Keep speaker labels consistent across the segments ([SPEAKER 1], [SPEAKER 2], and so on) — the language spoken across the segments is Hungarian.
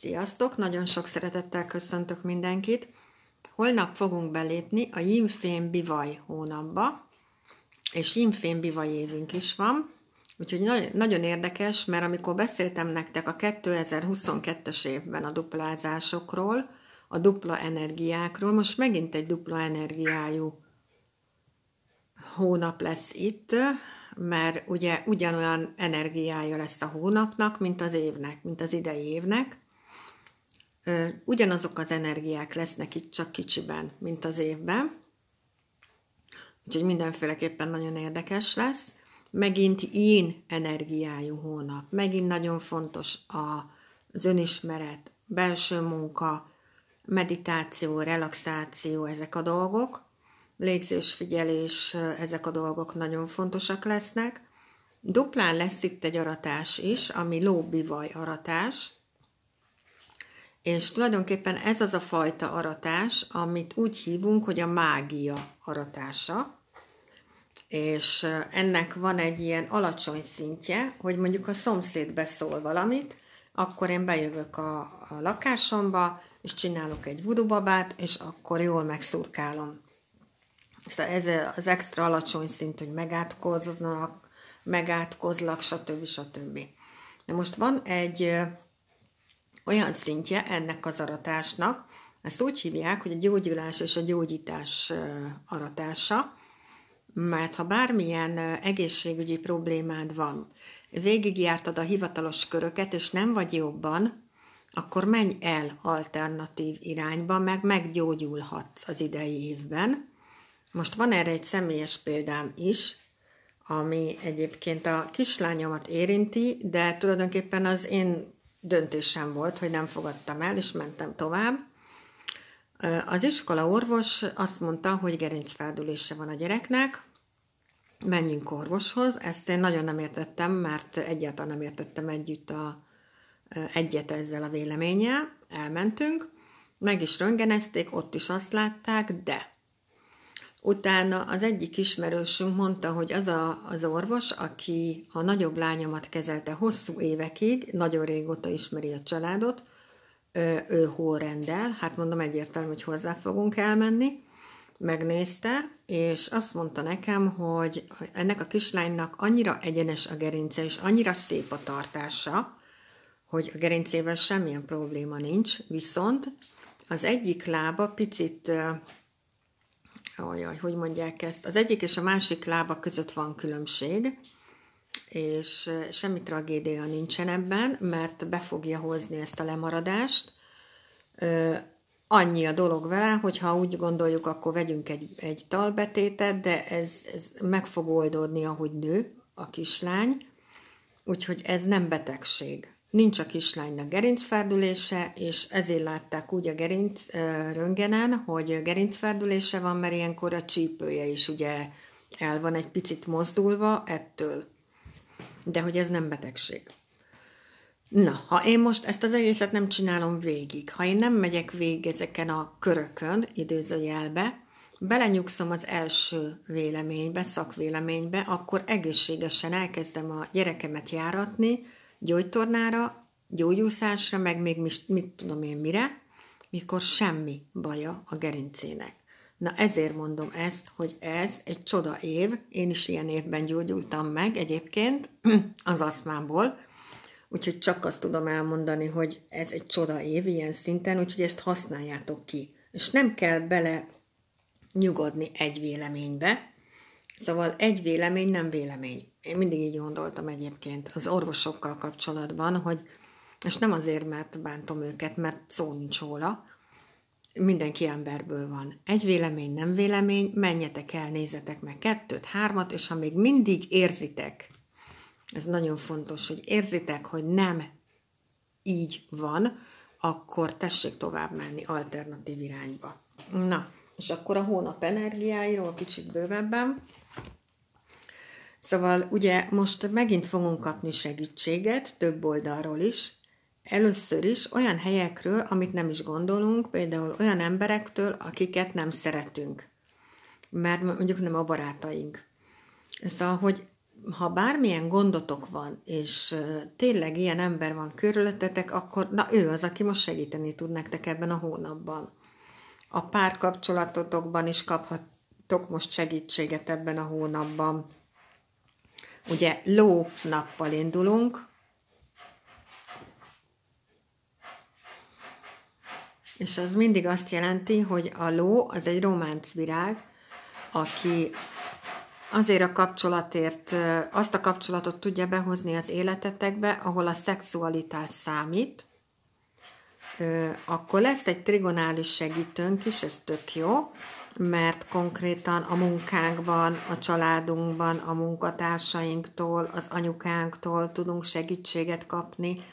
[SPEAKER 1] Sziasztok! Nagyon sok szeretettel köszöntök mindenkit. Holnap fogunk belépni a Jimfén Bivaj hónapba, és Jimfén Bivaj évünk is van, úgyhogy nagyon, érdekes, mert amikor beszéltem nektek a 2022-es évben a duplázásokról, a dupla energiákról, most megint egy dupla energiájú hónap lesz itt, mert ugye ugyanolyan energiája lesz a hónapnak, mint az évnek, mint az idei évnek. Ugyanazok az energiák lesznek itt csak kicsiben, mint az évben. Úgyhogy mindenféleképpen nagyon érdekes lesz. Megint én energiájú hónap. Megint nagyon fontos az önismeret, belső munka, meditáció, relaxáció, ezek a dolgok légzésfigyelés, ezek a dolgok nagyon fontosak lesznek. Duplán lesz itt egy aratás is, ami lóbivaj aratás, és tulajdonképpen ez az a fajta aratás, amit úgy hívunk, hogy a mágia aratása, és ennek van egy ilyen alacsony szintje, hogy mondjuk a szomszéd beszól valamit, akkor én bejövök a, a lakásomba, és csinálok egy vudubabát, és akkor jól megszurkálom. Szóval ez az extra alacsony szint, hogy megátkoznak, megátkozlak, stb. stb. De most van egy olyan szintje ennek az aratásnak, ezt úgy hívják, hogy a gyógyulás és a gyógyítás aratása, mert ha bármilyen egészségügyi problémád van, végigjártad a hivatalos köröket, és nem vagy jobban, akkor menj el alternatív irányba, meg meggyógyulhatsz az idei évben, most van erre egy személyes példám is, ami egyébként a kislányomat érinti, de tulajdonképpen az én döntésem volt, hogy nem fogadtam el, és mentem tovább. Az iskola orvos azt mondta, hogy gerincfeldülése van a gyereknek, menjünk orvoshoz. Ezt én nagyon nem értettem, mert egyáltalán nem értettem együtt a, egyet ezzel a véleménnyel. Elmentünk, meg is röngenezték, ott is azt látták, de Utána az egyik ismerősünk mondta, hogy az a, az orvos, aki a nagyobb lányomat kezelte hosszú évekig, nagyon régóta ismeri a családot, ő, ő hol rendel, hát mondom egyértelmű, hogy hozzá fogunk elmenni, megnézte, és azt mondta nekem, hogy ennek a kislánynak annyira egyenes a gerince, és annyira szép a tartása, hogy a gerincével semmilyen probléma nincs, viszont az egyik lába picit Ajaj, hogy mondják ezt? Az egyik és a másik lába között van különbség, és semmi tragédia nincsen ebben, mert be fogja hozni ezt a lemaradást. Annyi a dolog vele, hogy ha úgy gondoljuk, akkor vegyünk egy, egy talbetétet, de ez, ez meg fog oldódni, ahogy nő a kislány, úgyhogy ez nem betegség. Nincs a kislánynak gerincferdülése, és ezért látták úgy a gerinc röngenen, hogy gerincferdülése van, mert ilyenkor a csípője is ugye el van egy picit mozdulva ettől. De hogy ez nem betegség. Na, ha én most ezt az egészet nem csinálom végig, ha én nem megyek végig ezeken a körökön, idézőjelbe, belenyugszom az első véleménybe, szakvéleménybe, akkor egészségesen elkezdem a gyerekemet járatni, gyógytornára, gyógyúszásra, meg még mit, mit tudom én mire, mikor semmi baja a gerincének. Na ezért mondom ezt, hogy ez egy csoda év, én is ilyen évben gyógyultam meg egyébként az aszmámból, úgyhogy csak azt tudom elmondani, hogy ez egy csoda év ilyen szinten, úgyhogy ezt használjátok ki. És nem kell bele nyugodni egy véleménybe, Szóval egy vélemény nem vélemény. Én mindig így gondoltam egyébként az orvosokkal kapcsolatban, hogy és nem azért, mert bántom őket, mert szó nincs róla, mindenki emberből van. Egy vélemény, nem vélemény, menjetek el, nézzetek meg kettőt, hármat, és ha még mindig érzitek, ez nagyon fontos, hogy érzitek, hogy nem így van, akkor tessék tovább menni alternatív irányba. Na, és akkor a hónap energiáiról kicsit bővebben. Szóval ugye most megint fogunk kapni segítséget, több oldalról is. Először is olyan helyekről, amit nem is gondolunk, például olyan emberektől, akiket nem szeretünk. Mert mondjuk nem a barátaink. Szóval, hogy ha bármilyen gondotok van, és tényleg ilyen ember van körülöttetek, akkor na ő az, aki most segíteni tud nektek ebben a hónapban. A párkapcsolatotokban is kaphattok most segítséget ebben a hónapban. Ugye ló nappal indulunk, és az mindig azt jelenti, hogy a ló az egy románcvirág, aki azért a kapcsolatért, azt a kapcsolatot tudja behozni az életetekbe, ahol a szexualitás számít, akkor lesz egy trigonális segítőnk is, ez tök jó, mert konkrétan a munkánkban, a családunkban, a munkatársainktól, az anyukánktól tudunk segítséget kapni,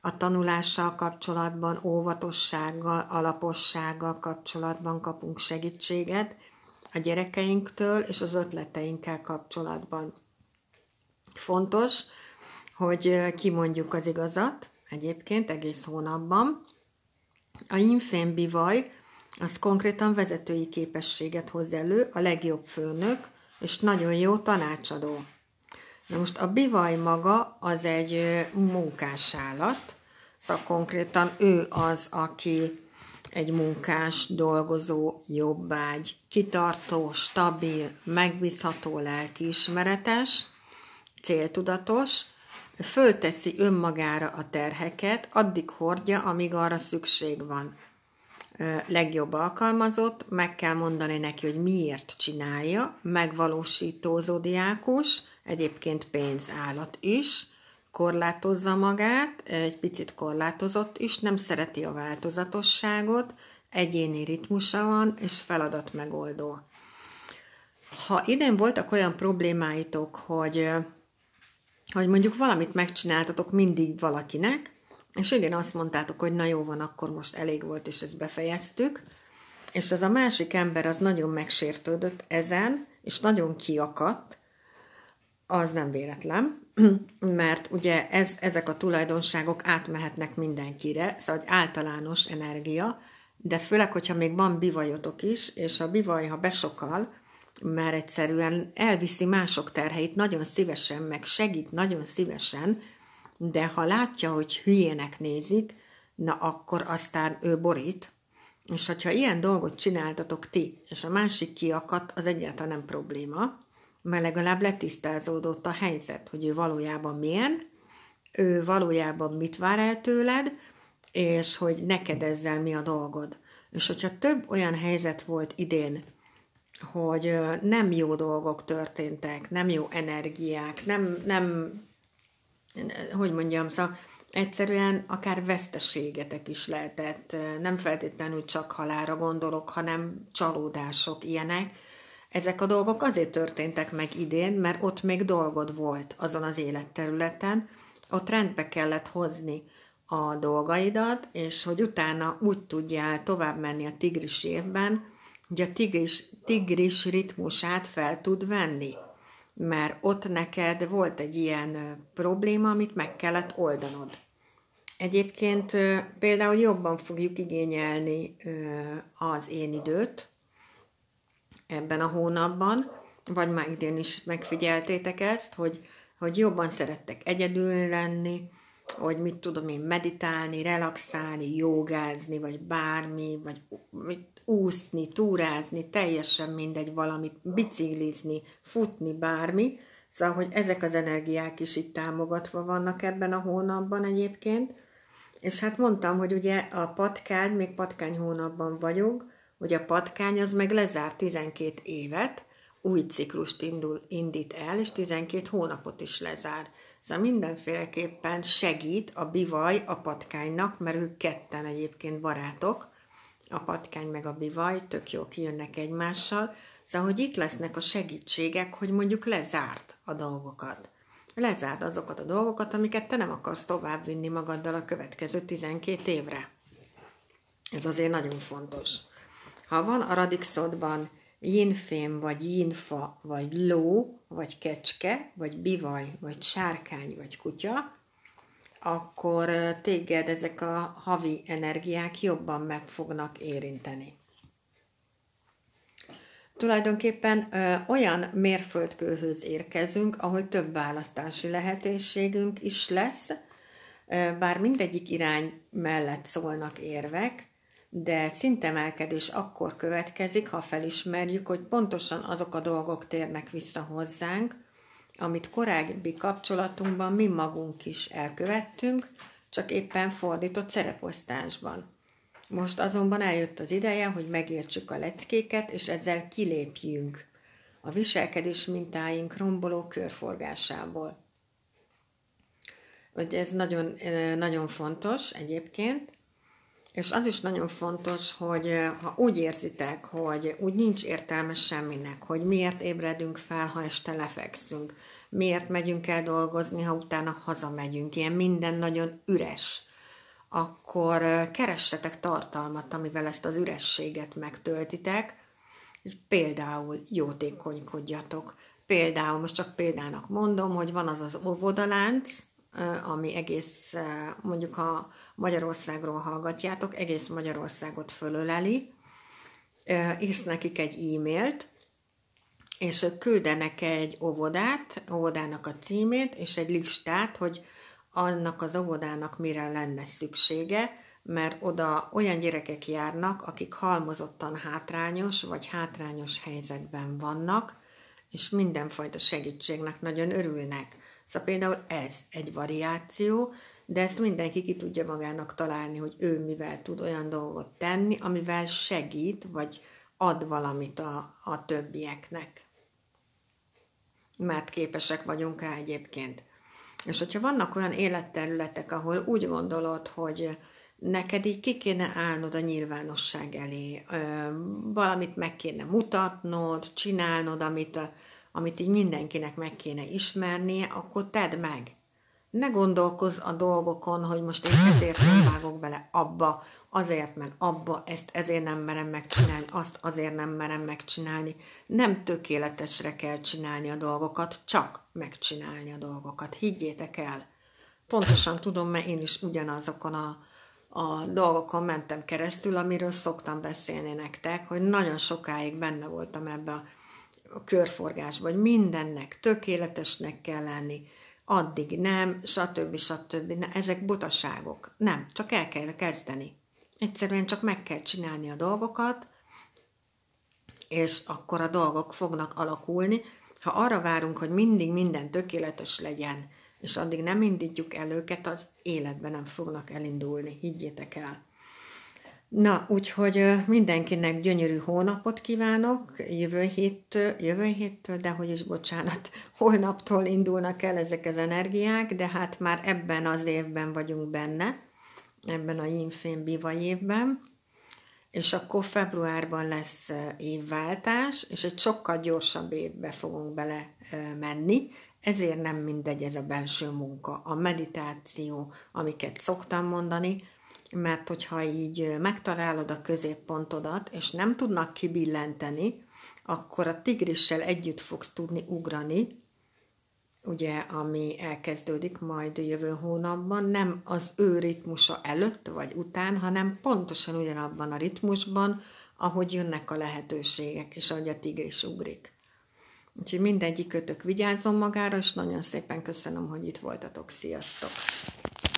[SPEAKER 1] a tanulással kapcsolatban, óvatossággal, alapossággal kapcsolatban kapunk segítséget, a gyerekeinktől és az ötleteinkkel kapcsolatban. Fontos, hogy kimondjuk az igazat, egyébként egész hónapban. A infém bivaj, az konkrétan vezetői képességet hoz elő, a legjobb főnök, és nagyon jó tanácsadó. Na most a bivaj maga az egy munkásállat, szóval konkrétan ő az, aki egy munkás, dolgozó, jobbágy, kitartó, stabil, megbízható, lelkiismeretes, céltudatos, fölteszi önmagára a terheket, addig hordja, amíg arra szükség van. Legjobb alkalmazott, meg kell mondani neki, hogy miért csinálja, megvalósító zodiákus, egyébként pénzállat is, korlátozza magát, egy picit korlátozott is, nem szereti a változatosságot, egyéni ritmusa van, és feladat megoldó. Ha idén voltak olyan problémáitok, hogy, hogy mondjuk valamit megcsináltatok mindig valakinek, és idén azt mondtátok, hogy na jó van, akkor most elég volt, és ezt befejeztük, és az a másik ember az nagyon megsértődött ezen, és nagyon kiakadt, az nem véletlen, mert ugye ez, ezek a tulajdonságok átmehetnek mindenkire, szóval egy általános energia, de főleg, hogyha még van bivajotok is, és a bivaj, ha besokal, mert egyszerűen elviszi mások terheit nagyon szívesen, meg segít nagyon szívesen, de ha látja, hogy hülyének nézik, na akkor aztán ő borít, és hogyha ilyen dolgot csináltatok ti, és a másik kiakadt, az egyáltalán nem probléma, mert legalább letisztázódott a helyzet, hogy ő valójában milyen, ő valójában mit vár el tőled, és hogy neked ezzel mi a dolgod. És hogyha több olyan helyzet volt idén, hogy nem jó dolgok történtek, nem jó energiák, nem, nem hogy mondjam, szóval egyszerűen akár veszteségetek is lehetett, nem feltétlenül csak halára gondolok, hanem csalódások, ilyenek, ezek a dolgok azért történtek meg idén, mert ott még dolgod volt azon az életterületen, ott rendbe kellett hozni a dolgaidat, és hogy utána úgy tudjál tovább menni a tigris évben, hogy a tigris, tigris ritmusát fel tud venni. Mert ott neked volt egy ilyen probléma, amit meg kellett oldanod. Egyébként például jobban fogjuk igényelni az én időt, ebben a hónapban, vagy már idén is megfigyeltétek ezt, hogy, hogy jobban szerettek egyedül lenni, hogy mit tudom én, meditálni, relaxálni, jogázni, vagy bármi, vagy úszni, túrázni, teljesen mindegy valamit, biciklizni, futni, bármi. Szóval, hogy ezek az energiák is itt támogatva vannak ebben a hónapban egyébként. És hát mondtam, hogy ugye a patkány, még patkány hónapban vagyok, hogy a patkány az meg lezár 12 évet, új ciklust indul, indít el, és 12 hónapot is lezár. Szóval mindenféleképpen segít a bivaj a patkánynak, mert ők ketten egyébként barátok, a patkány meg a bivaj, tök jó kijönnek egymással, szóval, hogy itt lesznek a segítségek, hogy mondjuk lezárt a dolgokat. Lezárd azokat a dolgokat, amiket te nem akarsz továbbvinni magaddal a következő 12 évre. Ez azért nagyon fontos. Ha van a radixodban jinfém, vagy jinfa, vagy ló, vagy kecske, vagy bivaj, vagy sárkány, vagy kutya, akkor téged ezek a havi energiák jobban meg fognak érinteni. Tulajdonképpen ö, olyan mérföldkőhöz érkezünk, ahol több választási lehetőségünk is lesz, ö, bár mindegyik irány mellett szólnak érvek, de szintemelkedés akkor következik, ha felismerjük, hogy pontosan azok a dolgok térnek vissza hozzánk, amit korábbi kapcsolatunkban mi magunk is elkövettünk, csak éppen fordított szereposztásban. Most azonban eljött az ideje, hogy megértsük a leckéket, és ezzel kilépjünk a viselkedés mintáink romboló körforgásából. Hogy ez nagyon, nagyon fontos egyébként, és az is nagyon fontos, hogy ha úgy érzitek, hogy úgy nincs értelme semminek, hogy miért ébredünk fel, ha este lefekszünk, miért megyünk el dolgozni, ha utána hazamegyünk, ilyen minden nagyon üres, akkor keressetek tartalmat, amivel ezt az ürességet megtöltitek, például jótékonykodjatok. Például, most csak példának mondom, hogy van az az óvodalánc, ami egész, mondjuk ha Magyarországról hallgatjátok, egész Magyarországot fölöleli, írsz nekik egy e-mailt, és küldenek egy óvodát, óvodának a címét, és egy listát, hogy annak az óvodának mire lenne szüksége, mert oda olyan gyerekek járnak, akik halmozottan hátrányos vagy hátrányos helyzetben vannak, és mindenfajta segítségnek nagyon örülnek. Szóval például ez egy variáció, de ezt mindenki ki tudja magának találni, hogy ő mivel tud olyan dolgot tenni, amivel segít, vagy ad valamit a, a többieknek. Mert képesek vagyunk rá egyébként. És hogyha vannak olyan életterületek, ahol úgy gondolod, hogy neked így ki kéne állnod a nyilvánosság elé, valamit meg kéne mutatnod, csinálnod, amit, amit így mindenkinek meg kéne ismernie, akkor tedd meg ne gondolkozz a dolgokon, hogy most én ezért nem vágok bele abba, azért meg abba, ezt ezért nem merem megcsinálni, azt azért nem merem megcsinálni. Nem tökéletesre kell csinálni a dolgokat, csak megcsinálni a dolgokat. Higgyétek el. Pontosan tudom, mert én is ugyanazokon a, a dolgokon mentem keresztül, amiről szoktam beszélni nektek, hogy nagyon sokáig benne voltam ebbe a, a körforgásba, hogy mindennek tökéletesnek kell lenni, addig nem, stb. stb. Na, ezek butaságok. Nem, csak el kell kezdeni. Egyszerűen csak meg kell csinálni a dolgokat, és akkor a dolgok fognak alakulni. Ha arra várunk, hogy mindig minden tökéletes legyen, és addig nem indítjuk el őket, az életben nem fognak elindulni, higgyétek el. Na, úgyhogy mindenkinek gyönyörű hónapot kívánok, jövő héttől, jövő héttől, de hogy is bocsánat, holnaptól indulnak el ezek az energiák, de hát már ebben az évben vagyunk benne, ebben a Yinfén Biva évben, és akkor februárban lesz évváltás, és egy sokkal gyorsabb évbe fogunk bele menni, ezért nem mindegy ez a belső munka, a meditáció, amiket szoktam mondani, mert hogyha így megtalálod a középpontodat, és nem tudnak kibillenteni, akkor a tigrissel együtt fogsz tudni ugrani, ugye, ami elkezdődik majd jövő hónapban, nem az ő ritmusa előtt vagy után, hanem pontosan ugyanabban a ritmusban, ahogy jönnek a lehetőségek, és ahogy a tigris ugrik. Úgyhogy mindegyik kötök vigyázzon magára, és nagyon szépen köszönöm, hogy itt voltatok. Sziasztok!